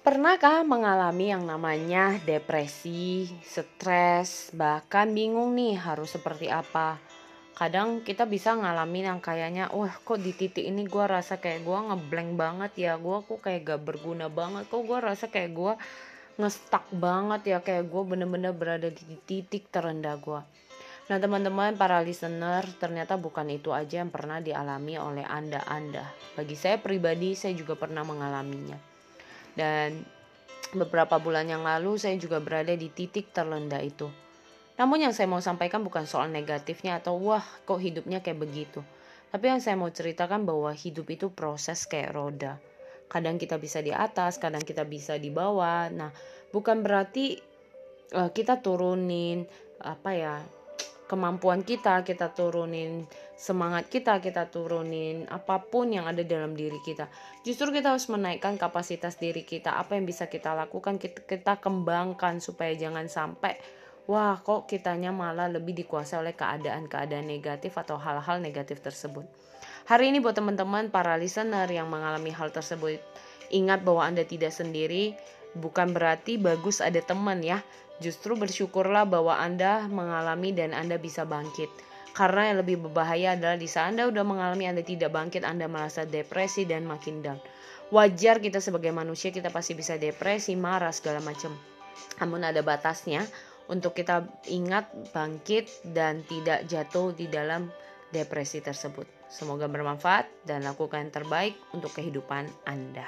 Pernahkah mengalami yang namanya depresi, stres, bahkan bingung nih harus seperti apa? Kadang kita bisa ngalamin yang kayaknya, wah kok di titik ini gue rasa kayak gue ngeblank banget ya, gue kok kayak gak berguna banget, kok gue rasa kayak gue ngestak banget ya, kayak gue bener-bener berada di titik terendah gue. Nah teman-teman para listener ternyata bukan itu aja yang pernah dialami oleh anda-anda. Bagi saya pribadi saya juga pernah mengalaminya dan beberapa bulan yang lalu saya juga berada di titik terendah itu. Namun yang saya mau sampaikan bukan soal negatifnya atau wah kok hidupnya kayak begitu. Tapi yang saya mau ceritakan bahwa hidup itu proses kayak roda. Kadang kita bisa di atas, kadang kita bisa di bawah. Nah, bukan berarti uh, kita turunin apa ya kemampuan kita, kita turunin semangat kita, kita turunin apa pun yang ada dalam diri kita. Justru kita harus menaikkan kapasitas diri kita, apa yang bisa kita lakukan, kita, kita kembangkan supaya jangan sampai wah kok kitanya malah lebih dikuasai oleh keadaan-keadaan negatif atau hal-hal negatif tersebut. Hari ini buat teman-teman para listener yang mengalami hal tersebut, ingat bahwa Anda tidak sendiri, bukan berarti bagus ada teman ya. Justru bersyukurlah bahwa Anda mengalami dan Anda bisa bangkit. Karena yang lebih berbahaya adalah di saat Anda udah mengalami Anda tidak bangkit, Anda merasa depresi dan makin down. Wajar kita sebagai manusia kita pasti bisa depresi, marah segala macam. Namun ada batasnya untuk kita ingat bangkit dan tidak jatuh di dalam depresi tersebut. Semoga bermanfaat dan lakukan yang terbaik untuk kehidupan Anda.